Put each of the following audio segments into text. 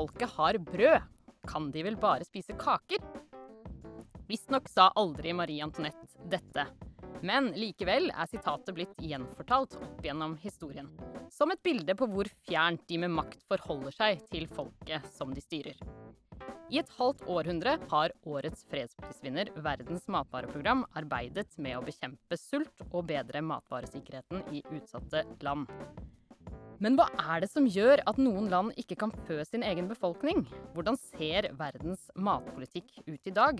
folket har brød, kan de vel bare spise kaker? Visstnok sa aldri Marie Antoinette dette. Men likevel er sitatet blitt gjenfortalt opp gjennom historien. Som et bilde på hvor fjernt de med makt forholder seg til folket som de styrer. I et halvt århundre har årets fredsprisvinner Verdens matvareprogram arbeidet med å bekjempe sult og bedre matvaresikkerheten i utsatte land. Men hva er det som gjør at noen land ikke kan fø sin egen befolkning? Hvordan ser verdens matpolitikk ut i dag?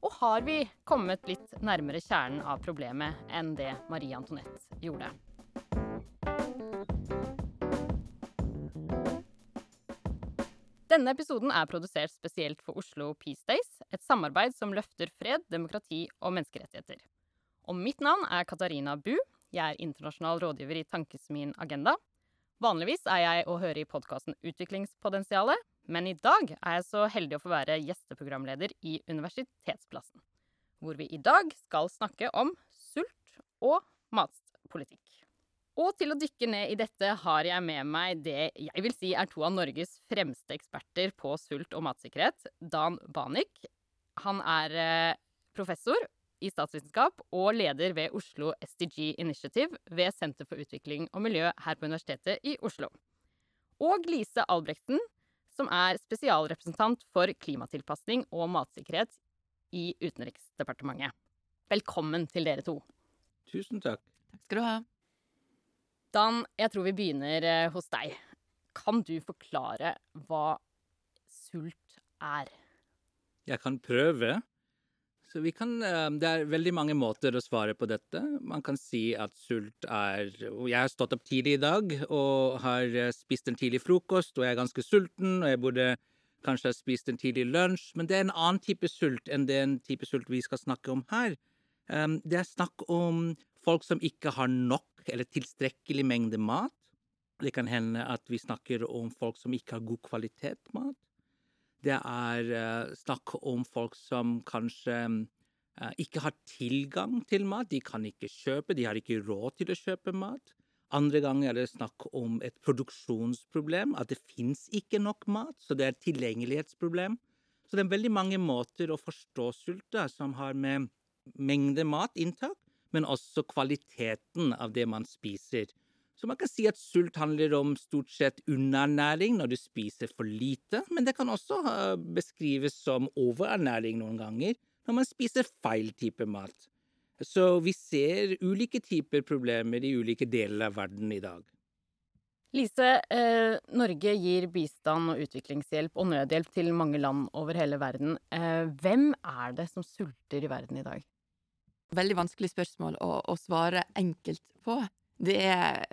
Og har vi kommet litt nærmere kjernen av problemet enn det Marie Antoinette gjorde? Denne episoden er produsert spesielt for Oslo Peace Days, et samarbeid som løfter fred, demokrati og menneskerettigheter. Og mitt navn er Katarina Bu. Jeg er internasjonal rådgiver i Tankesmien Agenda. Vanligvis er jeg å høre i podkasten Utviklingspotensialet, men i dag er jeg så heldig å få være gjesteprogramleder i Universitetsplassen. Hvor vi i dag skal snakke om sult og matpolitikk. Og til å dykke ned i dette har jeg med meg det jeg vil si er to av Norges fremste eksperter på sult og matsikkerhet. Dan Banik. Han er eh, professor i statsvitenskap og leder ved Oslo SDG Initiative ved Senter for utvikling og miljø her på Universitetet i Oslo. Og Lise Albrektsen, som er spesialrepresentant for klimatilpasning og matsikkerhet i Utenriksdepartementet. Velkommen til dere to. Tusen takk. Takk skal du ha. Dan, jeg tror vi begynner eh, hos deg. Kan du forklare hva sult er? Jeg kan prøve. Så vi kan, eh, det er veldig mange måter å svare på dette. Man kan si at sult er Jeg har stått opp tidlig i dag og har eh, spist en tidlig frokost, og jeg er ganske sulten, og jeg burde kanskje ha spist en tidlig lunsj, men det er en annen type sult enn den type sult vi skal snakke om her. Det er snakk om folk som ikke har nok eller tilstrekkelig mengde mat. Det kan hende at vi snakker om folk som ikke har god kvalitet mat. Det er uh, snakk om folk som kanskje uh, ikke har tilgang til mat. De kan ikke kjøpe, de har ikke råd til å kjøpe mat. Andre ganger er det snakk om et produksjonsproblem, at det fins ikke nok mat, så det er et tilgjengelighetsproblem. Så det er veldig mange måter å forstå sult som har med mengde matinntak men også kvaliteten av det man spiser. Så man kan si at sult handler om stort sett underernæring når du spiser for lite, men det kan også beskrives som overernæring noen ganger når man spiser feil type mat. Så vi ser ulike typer problemer i ulike deler av verden i dag. Lise, eh, Norge gir bistand og utviklingshjelp og nødhjelp til mange land over hele verden. Eh, hvem er det som sulter i verden i dag? veldig vanskelig spørsmål å, å, svare enkelt på. Det er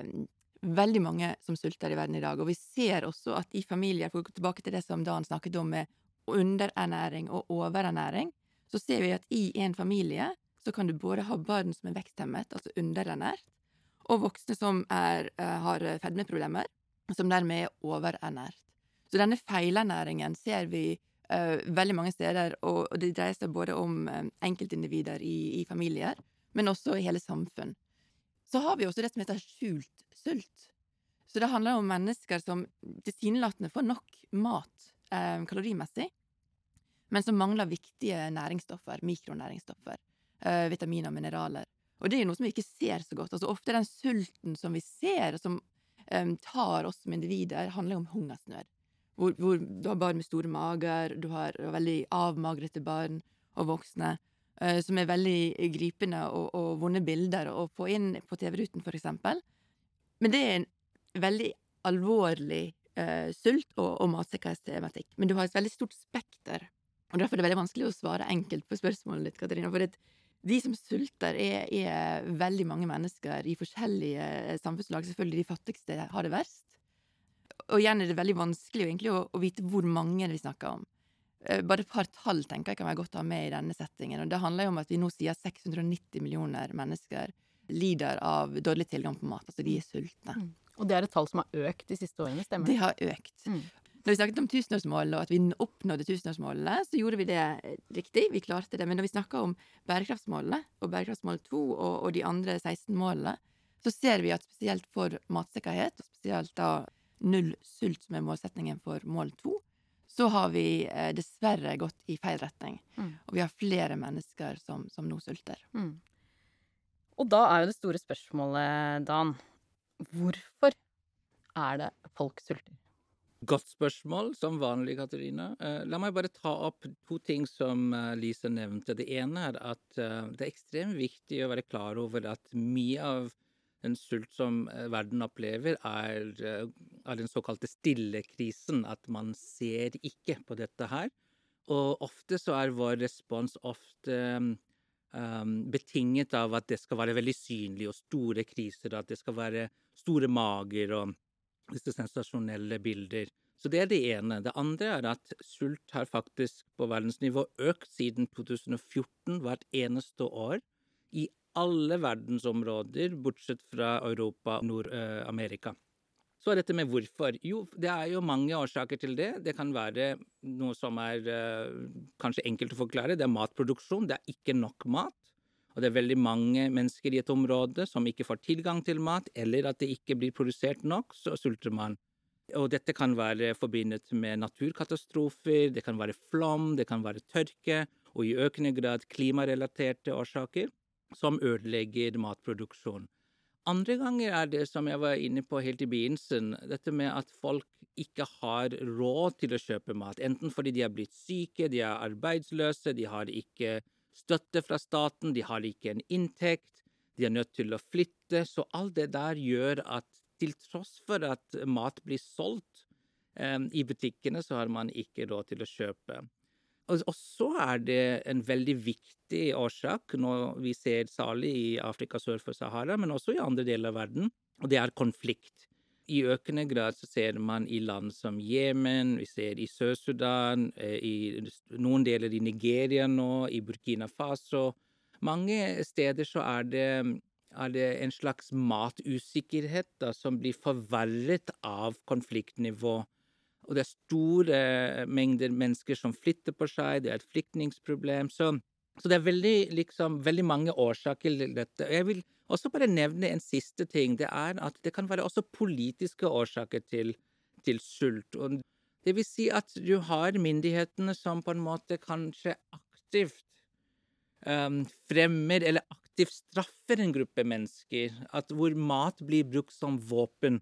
veldig mange som sulter i verden i dag, og vi ser også at i familier, for å gå tilbake til det som Dan snakket om med underernæring og overernæring, så ser vi at i en familie så kan du både ha barn som er veksthemmet, altså underernært, og voksne som er, eh, har fedmeproblemer, som dermed er overernært. Så denne feilernæringen ser vi uh, veldig mange steder, og, det dreier seg både om um, enkeltindivider i, i, familier, men også i hele samfunn. Så har vi også det som heter skjult sult. Så det handler om mennesker som tilsynelatende får nok mat eh, kalorimessig, men som mangler viktige næringsstoffer, mikronæringsstoffer, eh, vitaminer og mineraler. Og det er noe som vi ikke ser så godt. Altså Ofte den sulten som vi ser, som eh, tar oss som individer, handler om hungersnød hvor, hvor, du har barn med store mager, du har veldig avmagrete barn og voksne, som er veldig gripende og, og, vonde bilder å få inn på TV-ruten, eksempel. Men det er en veldig alvorlig uh, sult- og, og matsikkerhetstematikk. Men du har et veldig stort spekter, og derfor er det veldig vanskelig å svare enkelt på spørsmålet ditt, Katarina. for de som sulter, er, er, veldig mange mennesker i forskjellige samfunnslag. Selvfølgelig de fattigste har det verst og igjen er det veldig vanskelig å, å vite hvor mange vi snakker om. Eh, bare et par tall tenker jeg kan være godt å ha med i denne settingen. og Det handler jo om at vi nå sier 690 millioner mennesker lider av dårlig tilgang på mat. Altså de er sultne. Mm. Og det er et tall som har økt de siste årene, stemmer det? Det har økt. Mm. Når vi snakket om tusenårsmålene, og at vi oppnådde tusenårsmålene, så gjorde vi det riktig. Vi klarte det. Men når vi snakker om bærekraftsmålene, og bærekraftsmål 2 og, og de andre 16 målene, så ser vi at spesielt for matsikkerhet, og spesielt da null sult, som er målsetningen for mål to, så har vi eh, dessverre gått i feil retning. Mm. Og vi har flere mennesker som, som nå sulter. Mm. Og da er jo det store spørsmålet, Dan, hvorfor er det folk sulter? Godt spørsmål, som vanlig, Katarina. Eh, la meg bare ta opp to ting som eh, Lise nevnte. Det ene er at eh, det er ekstremt viktig å være klar over at mye av den sult som eh, verden opplever, er, eh, er den såkalte stillekrisen. At man ser ikke på dette her. Og ofte så er vår respons ofte um, betinget av at det skal være veldig synlig og store kriser, at det skal være store mager og disse sensasjonelle bilder. Så det er det ene. Det andre er at sult har faktisk på verdensnivå økt siden 2014 hvert eneste år i alle verdensområder, bortsett fra Europa og Nord-Amerika. Så er dette med hvorfor. Jo, det er jo mange årsaker til det. Det kan være noe som er uh, kanskje enkelt å forklare. Det er matproduksjon. Det er ikke nok mat. Og det er veldig mange mennesker i et område som ikke får tilgang til mat, eller at det ikke blir produsert nok, så sulter man. Og dette kan være forbundet med naturkatastrofer, det kan være flom, det kan være tørke, og i økende grad klimarelaterte årsaker som ødelegger matproduksjon. Andre ganger er det, som jeg var inne på helt i begynnelsen, dette med at folk ikke har råd til å kjøpe mat. Enten fordi de er blitt syke, de er arbeidsløse, de har ikke støtte fra staten, de har ikke en inntekt, de er nødt til å flytte. Så alt det der gjør at til tross for at mat blir solgt eh, i butikkene, så har man ikke råd til å kjøpe. Og, så er det en veldig viktig årsak, når vi ser særlig i Afrika sør for Sahara, men også i andre deler av verden, og det er konflikt. I økende grad så ser man i land som Jemen, vi ser i Sør-Sudan, i noen deler i Nigeria nå, i Burkina Faso. Mange steder så er det, er det en slags matusikkerhet da, som blir forverret av konfliktnivå. Og det er store mengder mennesker som flytter på seg, det er et flyktningsproblem. Så, så det er veldig, liksom, veldig mange årsaker til dette. Jeg vil også bare nevne en siste ting. Det er at det kan være også politiske årsaker til, til sult. Og det vil si at du har myndighetene som på en måte kanskje aktivt um, fremmer eller aktivt straffer en gruppe mennesker. At hvor mat blir brukt som våpen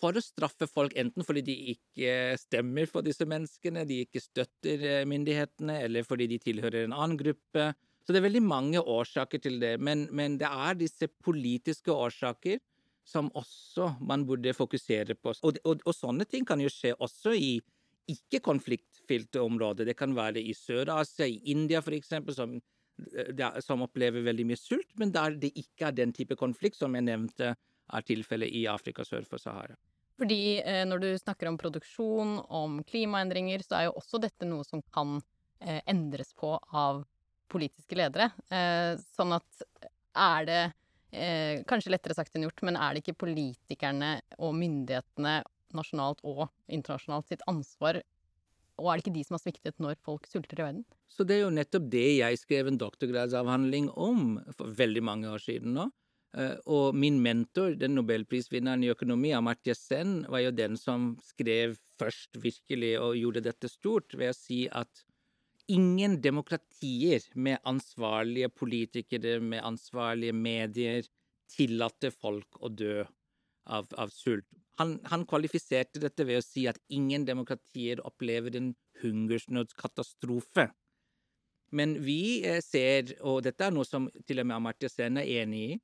for å straffe folk, enten fordi de ikke stemmer for disse menneskene, de ikke støtter myndighetene, eller fordi de tilhører en annen gruppe. Så det er veldig mange årsaker til det, men, men det er disse politiske årsaker som også man burde fokusere på. Og, og, og sånne ting kan jo skje også i ikke-konfliktfylte områder. Det kan være i Sør-Asia, i India eksempel, som, som opplever veldig mye sult, men der det ikke er den type konflikt som jeg nevnte er tilfellet i Afrika sør for Sahara. Fordi eh, når du snakker om produksjon, om klimaendringer, så er jo også dette noe som kan eh, endres på av politiske ledere. Eh, sånn at er det kanskje lettere sagt enn gjort, men er det ikke politikerne og myndighetene nasjonalt og internasjonalt sitt ansvar og er det ikke de som har sviktet når folk sulter i verden? Så det er jo nettopp det jeg skrev en doktorgradsavhandling om for veldig mange år siden nå. Og min mentor, den nobelprisvinneren i økonomi, Amartya Sen, var jo den som skrev først virkelig og gjorde dette stort ved å si at ingen demokratier med ansvarlige politikere, med ansvarlige medier, tillater folk å dø av, av sult. Han, han, kvalifiserte dette ved å si at ingen demokratier opplever en hungersnødskatastrofe. Men vi ser, og dette er noe som til og med Amartya Sen er enig i,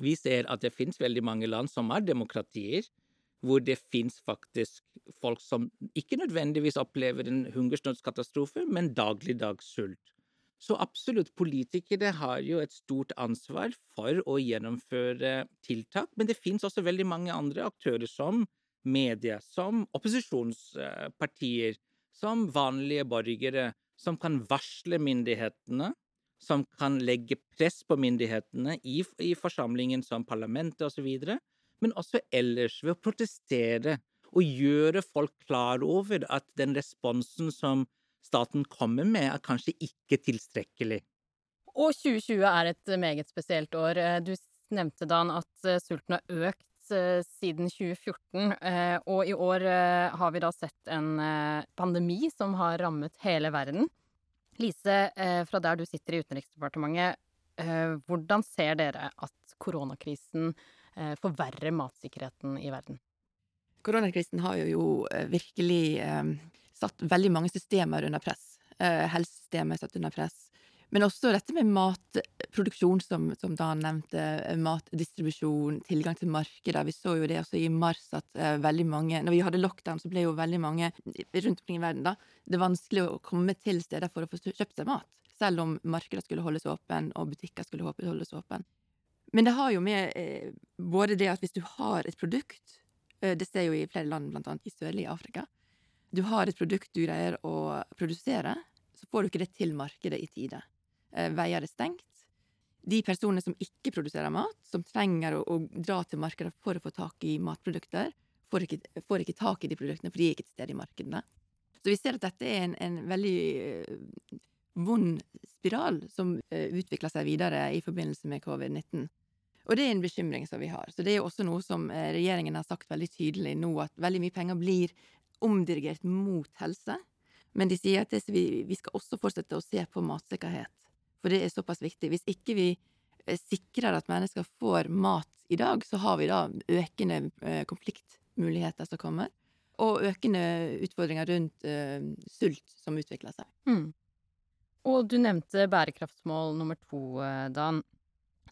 vi ser at det finnes veldig mange land som er demokratier, hvor det finnes faktisk folk som ikke nødvendigvis opplever en hungersnødskatastrofe, men dagligdags sult. Så absolutt, politikere har jo et stort ansvar for å gjennomføre tiltak, men det finnes også veldig mange andre aktører, som media, som opposisjonspartier, som vanlige borgere, som kan varsle myndighetene som kan legge press på myndighetene i, i forsamlingen som parlamentet osv., men også ellers ved å protestere og gjøre folk klar over at den responsen som staten kommer med, er kanskje ikke tilstrekkelig. Og 2020 er et meget spesielt år. Du nevnte, Dan, at sulten har økt eh, siden 2014, eh, og i år eh, har vi da sett en eh, pandemi som har rammet hele verden. Lise, eh, fra der du sitter i Utenriksdepartementet, eh, hvordan ser dere at koronakrisen eh, forverrer matsikkerheten i verden? Koronakrisen har jo, virkelig satt veldig mange systemer under press. Helsesystemet er satt under press. Men også dette med matproduksjon, som, som Dan nevnte. eh, Matdistribusjon, tilgang til markeder. Vi så jo det også i mars at uh, veldig mange Når vi hadde lockdown, så ble jo veldig mange rundt omkring i verden, da, det er vanskelig å komme til steder for å få kjøpt seg mat. Selv om markeder skulle holdes åpen, og butikker skulle holdes åpen. Men det har jo med uh, både det at hvis du har et produkt uh, Det ser jo i flere land, blant annet i sørlige Afrika. Du har et produkt du greier å produsere, så får du ikke det til markedet i tide. Eh, Veier er stengt. De personene som ikke produserer mat, som trenger å, å dra til markedet for å få tak i matprodukter, får ikke, får ikke tak i de produktene, for de er ikke til stede i markedene. Så vi ser at dette er en, en veldig uh, vond spiral som uh, utvikler seg videre i forbindelse med covid-19. Og det er en bekymring som vi har. Så det er jo også noe som regjeringen har sagt veldig tydelig nå, at veldig mye penger blir omdirigert mot helse. Men de sier at det, vi, vi skal også fortsette å se på matsikkerhet, for det er såpass viktig. Hvis ikke vi eh, sikrer at mennesker får mat i dag, så har vi da økende eh, konfliktmuligheter som kommer, og økende utfordringer rundt uh, sult som utvikler seg. Mm. Og du nevnte bærekraftsmål nummer to, Dan,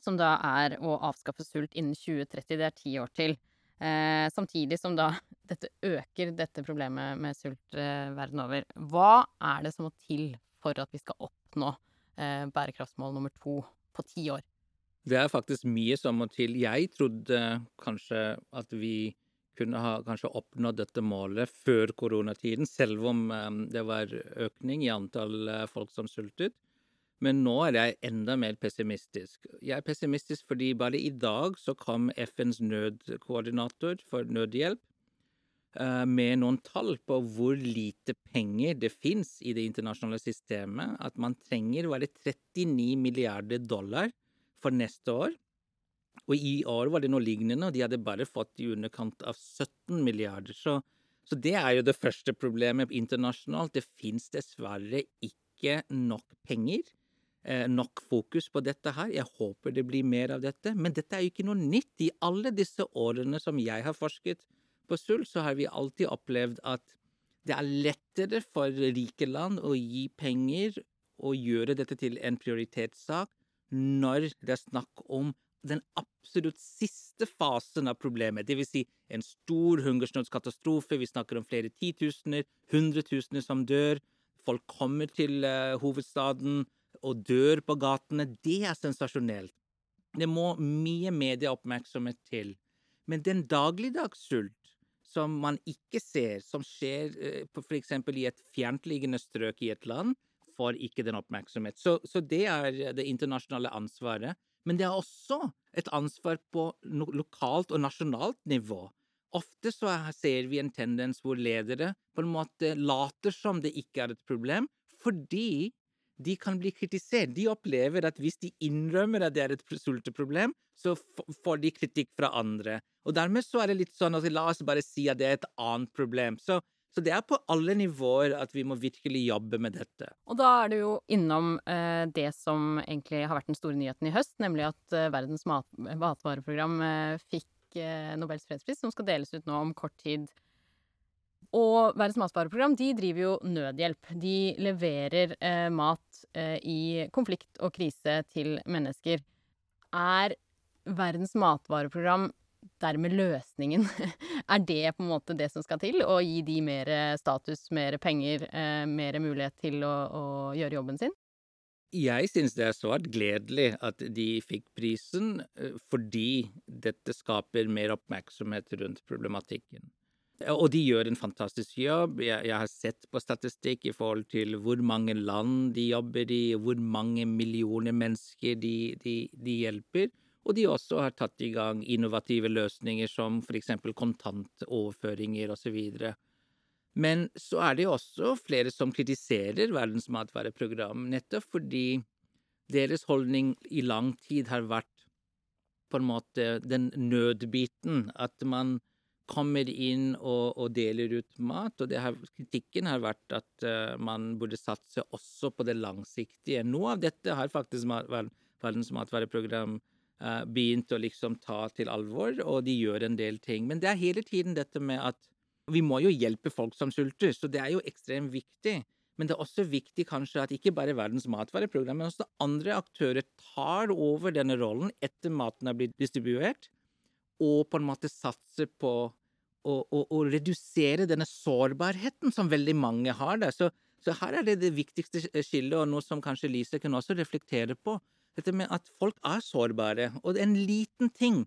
som da er å avskaffe sult innen 2030. Det er ti år til. Eh, samtidig som da dette øker dette problemet med sult eh, verden over. Hva er det som må til for at vi skal oppnå bærekraftsmål nummer to på ti år? Det er faktisk mye som må til. Jeg trodde kanskje at vi kunne ha kanskje oppnådd dette målet før koronatiden, selv om eh, det var økning i antall eh, folk som sultet. Men nå er jeg enda mer pessimistisk. Jeg er pessimistisk fordi bare i dag så kom FNs nødkoordinator for nødhjelp eh, med noen tall på hvor lite penger det fins i det internasjonale systemet. At man trenger bare 39 milliarder dollar for neste år. Og i år var det noe lignende, og de hadde bare fått i underkant av 17 milliarder. Så, så det er jo det første problemet internasjonalt. Det fins dessverre ikke nok penger. Eh, nok fokus på dette her. Jeg håper det blir mer av dette. Men dette er jo ikke noe nytt. I alle disse årene som jeg har forsket på sult, så har vi alltid opplevd at det er lettere for rike land å gi penger og gjøre dette til en prioritetssak når det er snakk om den absolutt siste fasen av problemet, vil si en stor hungersnødskatastrofe, vi snakker om flere titusener, hundretusener som dør, folk kommer til uh, hovedstaden og dør på gatene, det er sensasjonelt. Det må mye medieoppmerksomhet til. Men den dagligdags sult, som man ikke ser, som skjer uh, for eksempel i et fjerntliggende strøk i et land, får ikke den oppmerksomhet. Så, så det er det internasjonale ansvaret. Men det er også et ansvar på lokalt og nasjonalt nivå. Ofte så ser vi en tendens hvor ledere på en måte later som det ikke er et problem, fordi de kan bli kritisert. De opplever at hvis de innrømmer at det er et sulteproblem, så får de kritikk fra andre. Og dermed så er det litt sånn at la oss bare si at det er et annet problem. Så så det er på alle nivåer at vi må virkelig jobbe med dette. Og da er du jo innom eh, det som egentlig har vært den store nyheten i høst, nemlig at eh, Verdens mat matvareprogram eh, fikk eh, Nobels fredspris, som skal deles ut nå om kort tid. Og Verdens matvareprogram de driver jo nødhjelp. De leverer eh, mat eh, i konflikt og krise til mennesker. Er Verdens matvareprogram dermed løsningen? er det på en måte det som skal til? Å gi de mer status, mer penger, eh, mer mulighet til å, å gjøre jobben sin? Jeg synes det er svært gledelig at de fikk prisen, eh, fordi dette skaper mer oppmerksomhet rundt problematikken. Og de gjør en fantastisk jobb. Jeg, jeg, har sett på statistikk i forhold til hvor mange land de jobber i, hvor mange millioner mennesker de, de, de hjelper. Og de også har tatt i gang innovative løsninger som for eksempel kontantoverføringer osv. Men så er det jo også flere som kritiserer Verdens matvareprogram, nettopp fordi deres holdning i lang tid har vært på en måte den nødbiten. At man kommer inn og, og deler ut mat. Og her, kritikken har vært at uh, man burde satse også på det langsiktige. Noe av dette har faktisk Verdens matvareprogram begynt å liksom ta til alvor, og de gjør en del ting. Men det er hele tiden dette med at vi må jo hjelpe folk som sulter, så det er jo ekstremt viktig. Men det er også viktig kanskje at ikke bare Verdens matvareprogram, men også andre aktører tar over denne rollen etter maten er blitt distribuert, og på en måte satser på å, å, å redusere denne sårbarheten som veldig mange har der. Så, så her er det det viktigste skillet, og noe som kanskje Lise kan også reflektere på. Dette med at folk er sårbare, og det er en liten ting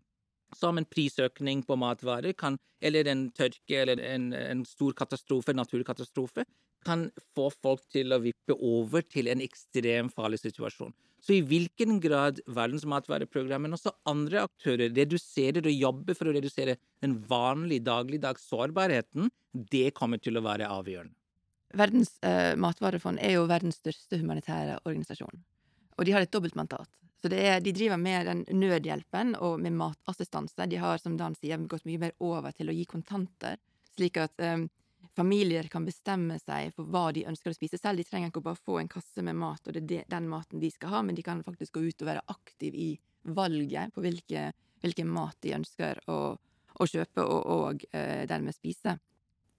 som en prisøkning på matvarer kan, eller en tørke eller en, en stor katastrofe, naturkatastrofe, kan få folk til å vippe over til en ekstremt farlig situasjon. Så i hvilken grad Verdens matvareprogram, men også andre aktører, reduserer og jobber for å redusere den vanlige dagligdags sårbarheten, det kommer til å være avgjørende. Verdens eh, matvarefond er jo verdens største humanitære organisasjon. Og de har et dobbeltmandat. Så er, de driver med den nødhjelpen og med matassistanse. De har, som Dan sier, gått mye mer over til å gi kontanter, slik at um, familier kan bestemme seg for hva de ønsker å spise selv. De trenger ikke bare få en kasse med mat, og det er den maten de skal ha, men de kan faktisk gå ut og være aktiv i valget på hvilke, hvilken mat de ønsker å, å kjøpe og, og uh, dermed spise.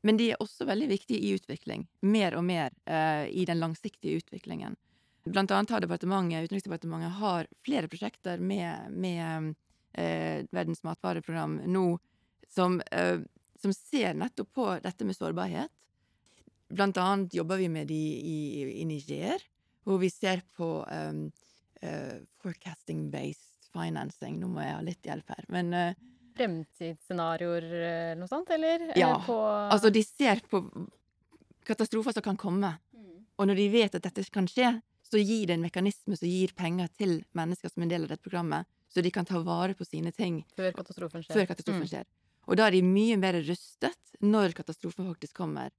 Men de er også veldig viktige i utvikling. Mer og mer uh, i den langsiktige utviklingen. Blant annet har departementet, Utenriksdepartementet har flere prosjekter med, med eh, Verdens matvareprogram nå som, eh, som, ser nettopp på dette med sårbarhet. Blant annet jobber vi med de i, i Niger, hvor vi ser på um, uh, forecasting-based financing. Nå må jeg ha litt hjelp her, men uh, Fremtidsscenarioer eller noe sånt, eller? Ja. På altså, de ser på katastrofer som kan komme. Mm. Og når de vet at dette kan skje, så gir det en mekanisme som gir penger til mennesker som er en del av dette programmet, så de kan ta vare på sine ting før katastrofen skjer. Før katastrofen mm. skjer. Og da er de mye mer rustet når katastrofen faktisk kommer,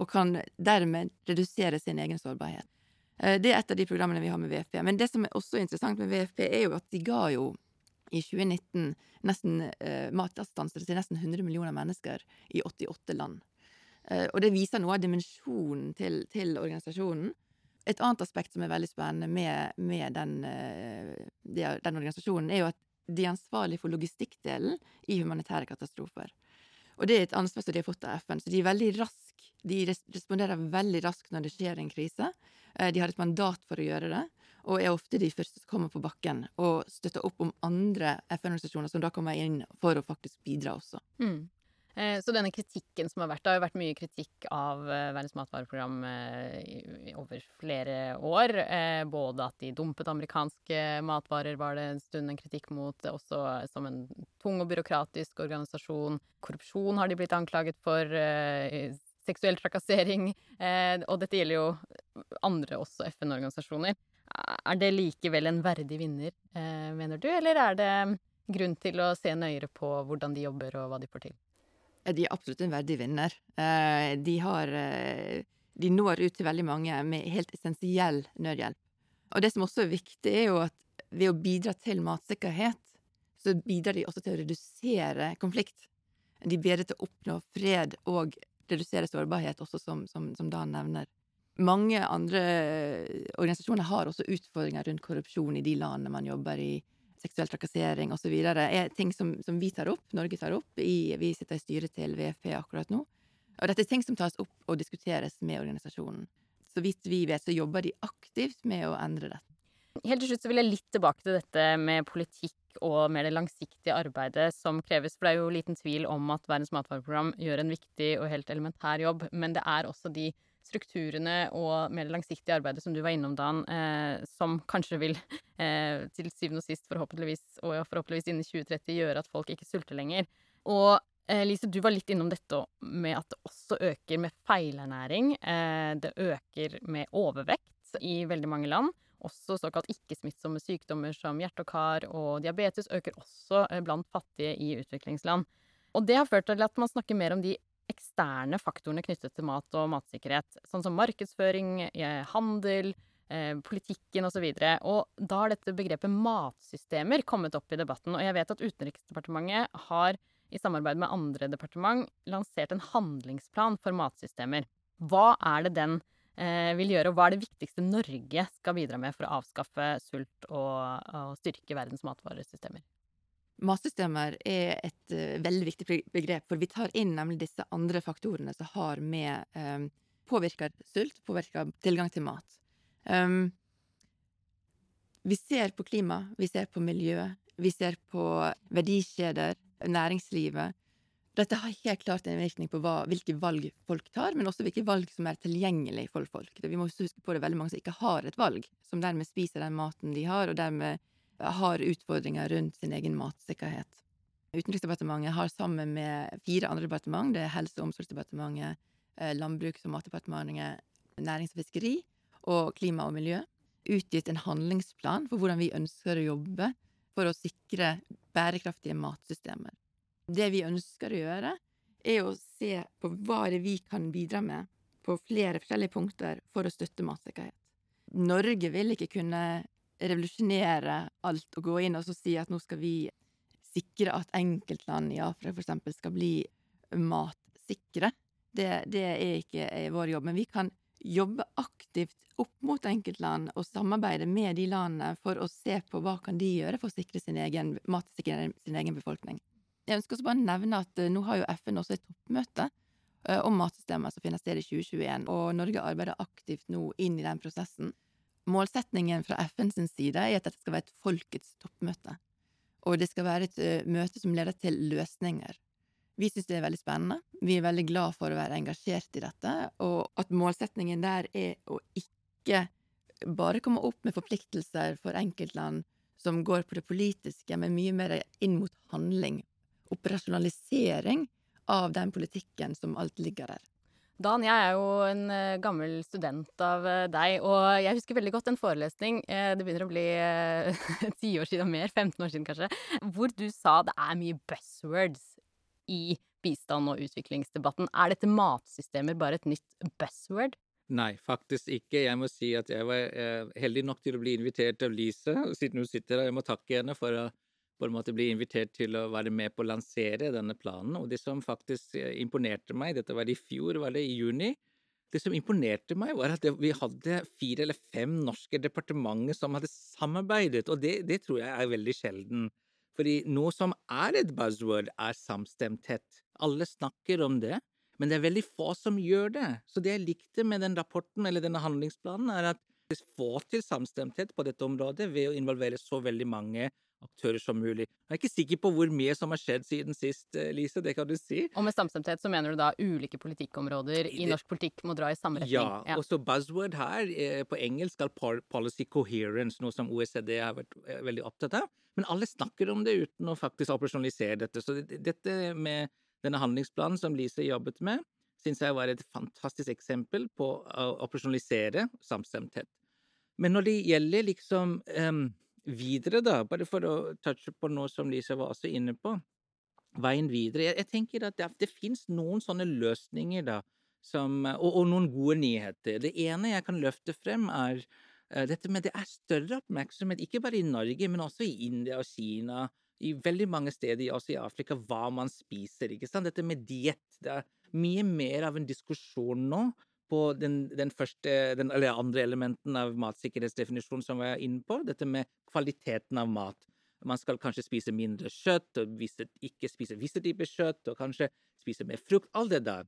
og kan dermed redusere sin egen sårbarhet. Eh, det er et av de programmene vi har med VFP. Men det som er også interessant med VFP, er jo at de ga jo i 2019 nesten eh, matassistanse til nesten 100 millioner mennesker i 88 land. Eh, og det viser noe av dimensjonen til, til organisasjonen. Et annet aspekt som er veldig spennende med, med den, eh, den, organisasjonen, er jo at de er ansvarlige for logistikkdelen i humanitære katastrofer. Og det er et ansvar som de har fått av FN, så de er veldig rask. De responderer veldig raskt når det skjer en krise. Eh, de har et mandat for å gjøre det, og er ofte de første som kommer på bakken og støtter opp om andre FN-organisasjoner som da kommer inn for å faktisk bidra også. Mm. Eh, så denne kritikken som har vært, det har jo vært mye kritikk av eh, Verdens matvareprogram eh, over flere år. Både at de dumpet amerikanske matvarer, var det en stund en kritikk mot. Også som en tung og byråkratisk organisasjon. Korrupsjon har de blitt anklaget for. Seksuell trakassering. Og dette gjelder jo andre også FN-organisasjoner. Er det likevel en verdig vinner, mener du, eller er det grunn til å se nøyere på hvordan de jobber og hva de får til? De er absolutt en verdig vinner. Eh, de har eh, De når ut til veldig mange med helt essensiell nødhjelp. Og det som også er viktig, er jo at ved å bidra til matsikkerhet, så bidrar de også til å redusere konflikt. De bidrar til å oppnå fred og redusere sårbarhet, også som, som, som Dan nevner. Mange andre organisasjoner har også utfordringer rundt korrupsjon i de landene man jobber i seksuell trakassering osv. er ting som, som, vi tar opp, Norge tar opp. I, vi sitter i styret til VFP akkurat nå. Og dette er ting som tas opp og diskuteres med organisasjonen. Så vidt vi vet, så jobber de aktivt med å endre dette. Helt til slutt så vil jeg litt tilbake til dette med politikk og mer det langsiktige arbeidet som kreves. For det er jo liten tvil om at Verdens matvareprogram gjør en viktig og helt elementær jobb. Men det er også de strukturene og mer langsiktige arbeidet som du var innom, Dan, eh, som kanskje vil eh, til syvende og sist, forhåpentligvis, og forhåpentligvis innen 2030, gjøre at folk ikke sulter lenger. Og eh, Lise, du var litt innom dette med at det også øker med feilernæring. Eh, det øker med overvekt i veldig mange land. Også såkalt ikke-smittsomme sykdommer som hjerte og kar og diabetes øker også eh, blant fattige i utviklingsland. Og det har ført til at man snakker mer om de eksterne faktorene knyttet til mat og matsikkerhet, sånn som markedsføring, eh, handel, eh, politikken osv. Og, så og da har dette begrepet matsystemer kommet opp i debatten. Og jeg vet at Utenriksdepartementet har i samarbeid med andre departement lansert en handlingsplan for matsystemer. Hva er det den eh, vil gjøre, og hva er det viktigste Norge skal bidra med for å avskaffe sult og, og styrke verdens matvaresystemer? Matsystemer er et uh, veldig viktig begrep, for vi tar inn nemlig disse andre faktorene som har med um, Påvirker sult, påvirker tilgang til mat. Um, vi ser på klima, vi ser på miljø, vi ser på verdikjeder, næringslivet. Dette har helt klart en virkning på hva, hvilke valg folk tar, men også hvilke valg som er tilgjengelig for folk. Vi må huske på det veldig mange som ikke har et valg, som dermed spiser den maten de har, og dermed har utfordringer rundt sin egen matsikkerhet. Utenriksdepartementet har sammen med fire andre departement, det er Helse- og omsorgsdepartementet, eh, Landbruks- og matdepartementet, Nærings- og fiskeri og Klima og miljø, utgitt en handlingsplan for hvordan vi ønsker å jobbe for å sikre bærekraftige matsystemer. Det vi ønsker å gjøre, er å se på hva det vi kan bidra med på flere forskjellige punkter for å støtte matsikkerhet. Norge vil ikke kunne revolusjonere alt og gå inn og si at nå skal vi sikre at enkeltland i Afrika eksempel skal bli matsikre. Det, det er ikke vår jobb. Men vi kan jobbe aktivt opp mot enkeltland og samarbeide med de landene for å se på hva kan de gjøre for å sikre sin egen, matsikre sin egen befolkning. Jeg ønsker også bare å nevne at eh, nå har jo FN også et toppmøte eh, om matsystemer som finner sted i 2021, og Norge arbeider aktivt nå inn i den prosessen. Målsetningen fra FNs side er at dette skal være et folkets toppmøte, og det skal være et møte som leder til løsninger. Vi syns det er veldig spennende, vi er veldig glad for å være engasjert i dette, og at målsetningen der er å ikke bare komme opp med forpliktelser for enkeltland som går på det politiske, men mye mer inn mot handling, operasjonalisering av den politikken som alt ligger der. Dan, jeg er jo en uh, gammel student av uh, deg, og jeg husker veldig godt en forelesning, uh, det begynner å bli ti år siden mer, 15 år siden kanskje, hvor du sa det er mye buzzwords i bistand- og utviklingsdebatten. Er dette matsystemer bare et nytt buzzword? Nei, faktisk ikke. Jeg må si at jeg var heldig nok til å bli invitert av Lise, siden hun sitter her. Jeg må takke henne for å på en måte bli invitert til å være med på å lansere denne planen. Og det som faktisk eh, imponerte meg, dette var i fjor, var det i juni, det som imponerte meg, var at vi hadde fire eller fem norske departementer som hadde samarbeidet, og det, det tror jeg er veldig sjelden. Fordi noe som er et buzzword, er samstemthet. Alle snakker om det, men det er veldig få som gjør det. Så det jeg likte med den rapporten, eller denne handlingsplanen, er at vi får til samstemthet på dette området ved å involvere så veldig mange aktører som mulig. Jeg er ikke sikker på hvor mye som har skjedd siden sist, eh, Lise, det kan du si. Og med samstemthet så mener du da ulike politikkområder i norsk politikk må dra i samme retning? Ja, ja. og så buzzword her eh, på engelsk er policy coherence, noe som OECD har vært eh, veldig opptatt av. Men alle snakker om det uten å faktisk operasjonalisere dette. Så dette med denne handlingsplanen som Lise jobbet med, syns jeg var et fantastisk eksempel på å operasjonalisere samstemthet. Men når det gjelder liksom um, videre, da, bare for å touche på noe som Lisa var også inne på, veien videre Jeg, jeg tenker at det, det fins noen sånne løsninger, da, som, og, og, noen gode nyheter. Det ene jeg kan løfte frem, er uh, dette med det er større oppmerksomhet, ikke bare i Norge, men også i India og Kina, i veldig mange steder, også i Afrika, hva man spiser, ikke sant? Dette med diett. Det er mye mer av en diskusjon nå på den, den første, den, eller andre elementen av matsikkerhetsdefinisjonen som vi er inne på, dette med kvaliteten av mat. Man skal kanskje spise mindre kjøtt, og visse, ikke spise visse typer kjøtt, og kanskje spise mer frukt. Alt det der.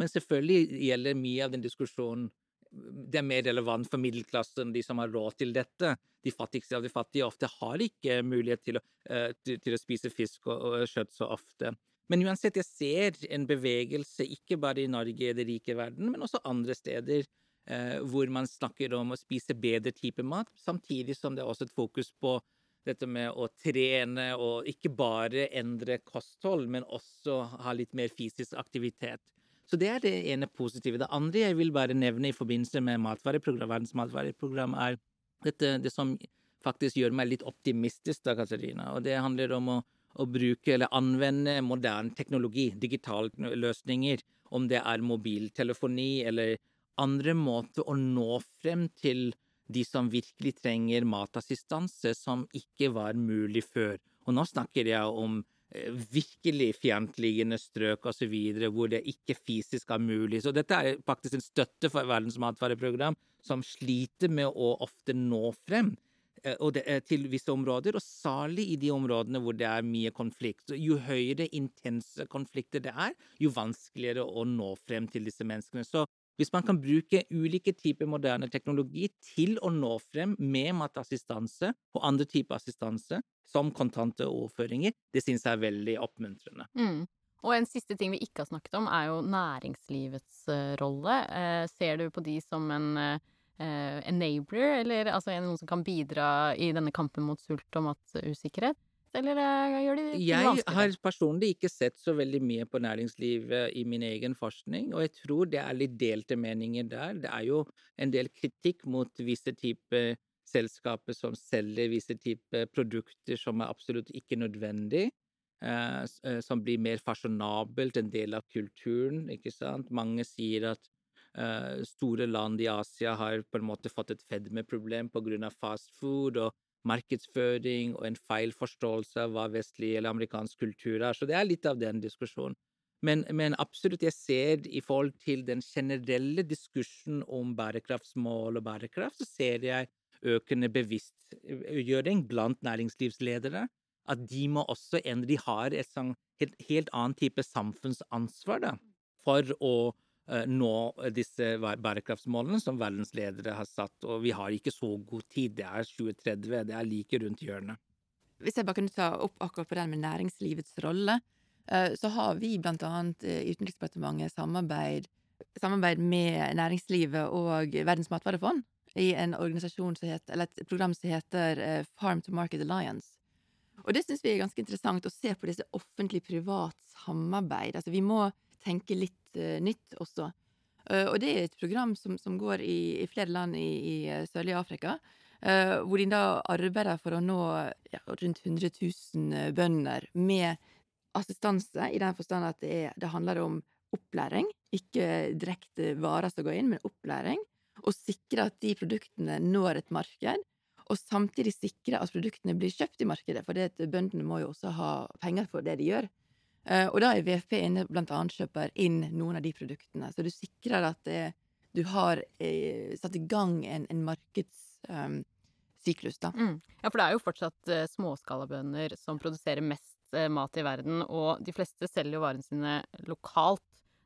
Men selvfølgelig gjelder mye av den diskusjonen det er mer relevant for middelklassen, de som har råd til dette. De fattigste av de fattige ofte har ikke mulighet til å, uh, til, til å spise fisk og, og kjøtt så ofte. Men uansett, jeg ser en bevegelse, ikke bare i Norge, det rike verden, men også andre steder, eh, hvor man snakker om å spise bedre type mat, samtidig som det er også et fokus på dette med å trene og ikke bare endre kosthold, men også ha litt mer fysisk aktivitet. Så det er det ene positive. Det andre jeg vil bare nevne i forbindelse med matvareprogram, Verdens matvareprogram, er dette, det som faktisk gjør meg litt optimistisk, da, Katarina, og det handler om å å bruke eller anvende moderne teknologi, digitale løsninger, om det er mobiltelefoni eller andre måter å nå frem til de som virkelig trenger matassistanse, som ikke var mulig før. Og nå snakker jeg om eh, virkelig fiendtliggende strøk osv., hvor det ikke fysisk er mulig. Så dette er faktisk en støtte for Verdens matvareprogram, som sliter med å ofte nå frem og det til visse områder, og særlig i de områdene hvor det er mye konflikt. Jo høyere intense konflikter det er, jo vanskeligere å nå frem til disse menneskene. Så hvis man kan bruke ulike typer moderne teknologi til å nå frem med matassistanse og andre typer assistanse, som kontante overføringer, det synes jeg er veldig oppmuntrende. Mm. Og en siste ting vi ikke har snakket om, er jo næringslivets uh, rolle. Uh, ser du på de som en enabler, eller altså noen som kan bidra i denne kampen mot sult og matusikkerhet? eller eh, gjør de ting Jeg har personlig ikke sett så veldig mye på næringslivet i min egen forskning, og jeg tror det er litt delte meninger der. Det er jo en del kritikk mot visse typer selskaper som selger visse typer produkter som er absolutt ikke nødvendig. eh, eh, Som blir mer fasjonabelt, en del av kulturen, ikke sant. Mange sier at eh, store land i Asia har på en måte fått et fedmeproblem av fast food og markedsføring og en feil forståelse av hva vestlig eller amerikansk kultur er. Så det er litt av den diskusjonen. Men, men absolutt, jeg ser i forhold til den generelle diskusjonen om bærekraftsmål og bærekraft, så ser jeg økende bevisstgjøring blant næringslivsledere. At de må også endre De har et sånn helt, helt annen type samfunnsansvar da, for å eh, nå disse bærekraftsmålene som verdens ledere har satt. Og vi har ikke så god tid. Det er 2030, det er like rundt hjørnet. Hvis jeg bare kunne ta opp akkurat på den med næringslivets rolle, eh, så har vi blant annet eh, i Utenriksdepartementet samarbeid, samarbeid med næringslivet og Verdens matvarefond i en organisasjon som heter, eller et program som heter eh, Farm to Market Alliance. Og det syns vi er ganske interessant å se på disse offentlig-privat samarbeid. Altså vi må tenke litt eh, nytt også. Eh, og det er et program som, som går i, i flere land i, i eh, sørlige Afrika. eh, hvor de da arbeider for å nå ja, rundt 100 000 bønder med assistanse, i den forstand at det, er, det handler om opplæring. Ikke direkte varer som går inn, men opplæring. Og sikre at de produktene når et marked. Og samtidig sikre at produktene blir kjøpt i markedet, for bøndene må jo også ha penger for det de gjør. Eh, Og da er VFP inne blant annet kjøper inn noen av de produktene. Så du sikrer at det, du har eh, satt i gang en, en markedssyklus, da. Mm. Ja, for det er jo fortsatt eh, småskalabønder som produserer mest eh, mat i verden, og de fleste selger jo varene sine lokalt,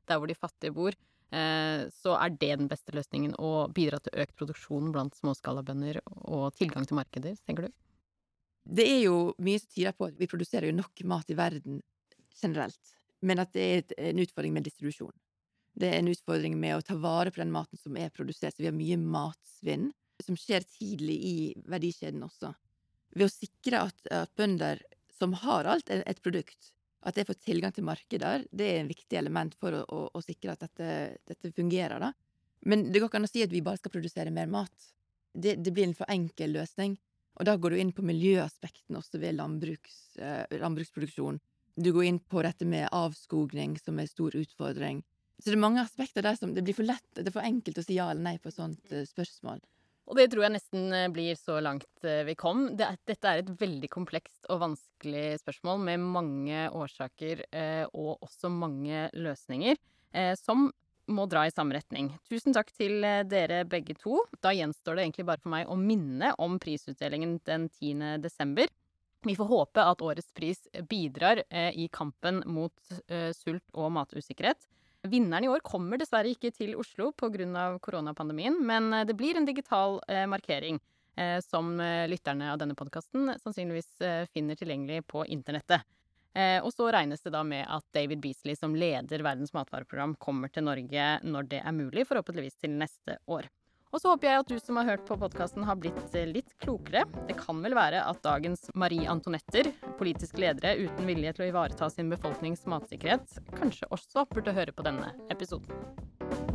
der hvor de fattige bor. Eh, så er det den beste løsningen å bidra til økt produksjon blant småskalabønder og tilgang til markeder, tenker du? Det er jo mye som tyder på at vi produserer jo nok mat i verden generelt, men at det er en utfordring med distribusjon. Det er en utfordring med å ta vare på den maten som er produsert, så vi har mye matsvinn, som skjer tidlig i verdikjeden også. Ved å sikre at, at bønder som har alt et et produkt, at det får tilgang til markeder, det er en viktig element for å, å, å sikre at dette, dette fungerer, da. Men det går ikke an å si at vi bare skal produsere mer mat. Det, det blir en for enkel løsning. Og da går du inn på miljøaspekten også ved landbruks, eh, landbruksproduksjon. Du går inn på dette med avskogning, som er en stor utfordring. Så det er mange aspekter der som Det blir for lett, det er for enkelt å si ja eller nei på et sånt eh, spørsmål. Og det tror jeg nesten eh, blir så langt eh, vi kom. Dette er et veldig komplekst og vanskelig spørsmål med mange årsaker og også mange løsninger, som må dra i samme retning. Tusen takk til dere begge to. Da gjenstår det egentlig bare for meg å minne om prisutdelingen den 10. desember. Vi får håpe at årets pris bidrar eh, i kampen mot eh, sult og matusikkerhet. Vinneren i år kommer dessverre ikke til Oslo pga. koronapandemien, men eh, det blir en digital eh, markering eh, som eh, lytterne av denne podkasten sannsynligvis eh, finner tilgjengelig på internettet. Eh, og så regnes det da med at David Beasley, som leder Verdens matvareprogram, kommer til Norge når det er mulig, forhåpentligvis til neste år. Og så håper jeg at du som har hørt på podkasten har blitt eh, litt klokere. Det kan vel være at dagens Marie Antonetter, politiske ledere uten vilje til å ivareta sin befolknings matsikkerhet, kanskje også burde høre på denne episoden.